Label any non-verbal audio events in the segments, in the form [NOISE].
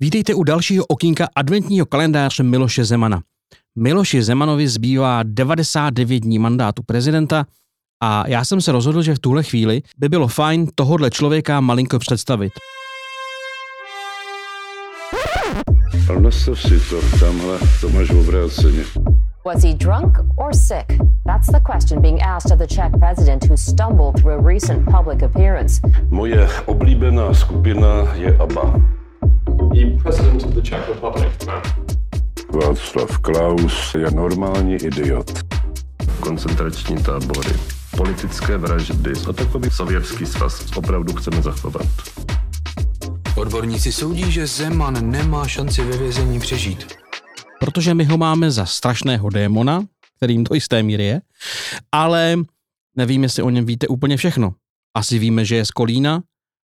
Vítejte u dalšího okýnka adventního kalendáře Miloše Zemana. Miloši Zemanovi zbývá 99 dní mandátu prezidenta a já jsem se rozhodl, že v tuhle chvíli by bylo fajn tohohle člověka malinko představit. Ale nastav si to, tamhle, to máš obráceně. Was he drunk or sick? That's the question being asked of the Czech president who stumbled through a recent public appearance. Moje oblíbená skupina je ABBA. The president of the Czech Republic. Václav Klaus je normální idiot. koncentrační tábory, politické vraždy a takový sovětský svaz opravdu chceme zachovat. Odborníci soudí, že Zeman nemá šanci ve vězení přežít. protože my ho máme za strašného démona, kterým do jisté míry je, ale nevím, jestli o něm víte úplně všechno. Asi víme, že je z Kolína,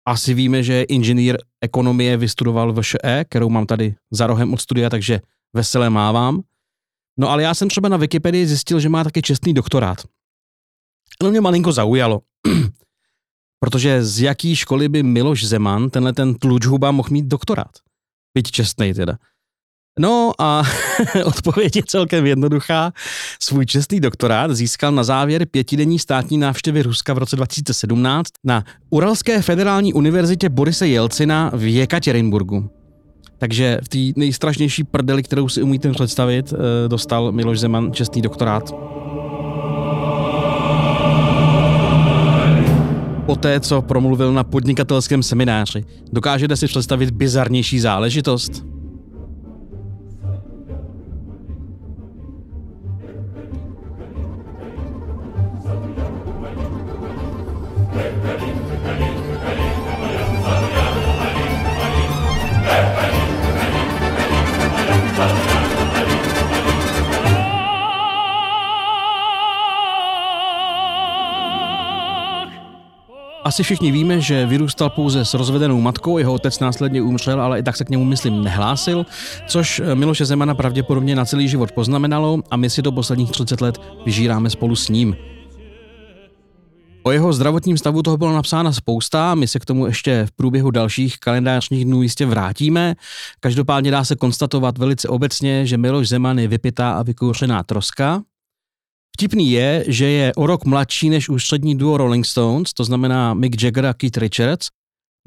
asi víme, že inženýr ekonomie, vystudoval v ŠE, kterou mám tady za rohem od studia, takže veselé mávám. No ale já jsem třeba na Wikipedii zjistil, že má taky čestný doktorát. To mě malinko zaujalo, [CLEARS THROAT] protože z jaký školy by Miloš Zeman, tenhle ten tlučhuba, mohl mít doktorát? Byť čestnej teda. No a [LAUGHS] odpověď je celkem jednoduchá. Svůj čestný doktorát získal na závěr pětidenní státní návštěvy Ruska v roce 2017 na Uralské federální univerzitě Borise Jelcina v Jekaterinburgu. Takže v té nejstrašnější prdeli, kterou si umíte představit, eh, dostal Miloš Zeman čestný doktorát. Poté, co promluvil na podnikatelském semináři, dokážete si představit bizarnější záležitost? Asi všichni víme, že vyrůstal pouze s rozvedenou matkou, jeho otec následně umřel, ale i tak se k němu, myslím, nehlásil, což Miloše Zemana pravděpodobně na celý život poznamenalo a my si do posledních 30 let vyžíráme spolu s ním. O jeho zdravotním stavu toho bylo napsána spousta, my se k tomu ještě v průběhu dalších kalendářních dnů jistě vrátíme. Každopádně dá se konstatovat velice obecně, že Miloš Zeman je vypitá a vykouřená troska, Vtipný je, že je o rok mladší než ústřední duo Rolling Stones, to znamená Mick Jagger a Keith Richards.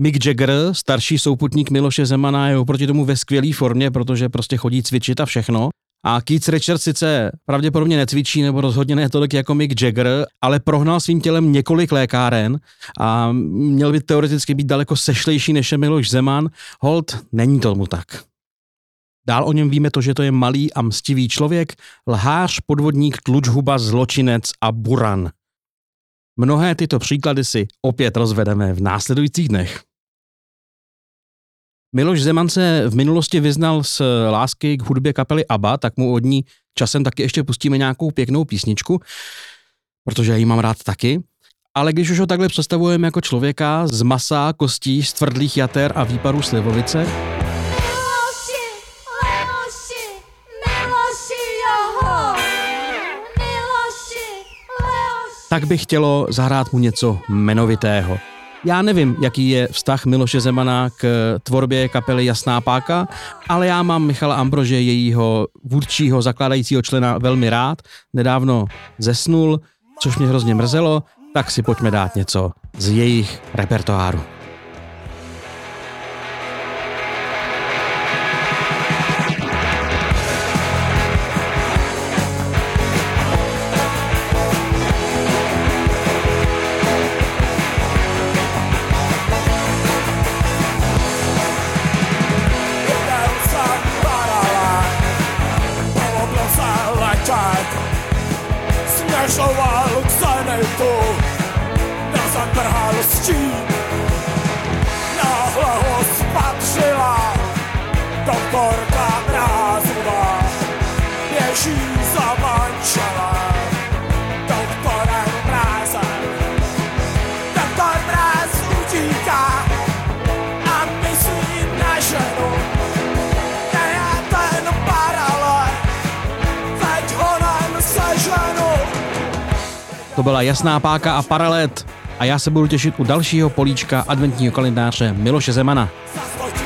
Mick Jagger, starší souputník Miloše Zemana, je oproti tomu ve skvělé formě, protože prostě chodí cvičit a všechno. A Keith Richards sice pravděpodobně necvičí, nebo rozhodně ne tolik jako Mick Jagger, ale prohnal svým tělem několik lékáren a měl by teoreticky být daleko sešlejší než je Miloš Zeman. Hold, není tomu tak. Dál o něm víme to, že to je malý a mstivý člověk, lhář, podvodník, tlučhuba, zločinec a buran. Mnohé tyto příklady si opět rozvedeme v následujících dnech. Miloš Zeman se v minulosti vyznal z lásky k hudbě kapely ABBA, tak mu od ní časem taky ještě pustíme nějakou pěknou písničku, protože já ji mám rád taky. Ale když už ho takhle představujeme jako člověka z masa, kostí, z tvrdlých jater a výparů slivovice, tak by chtělo zahrát mu něco jmenovitého. Já nevím, jaký je vztah Miloše Zemana k tvorbě kapely Jasná páka, ale já mám Michala Ambrože, jejího vůdčího zakládajícího člena, velmi rád. Nedávno zesnul, což mě hrozně mrzelo, tak si pojďme dát něco z jejich repertoáru. Zniszczał walk za netą Na zatarhalo ściny To byla Jasná páka a Paralet a já se budu těšit u dalšího políčka adventního kalendáře Miloše Zemana. Zas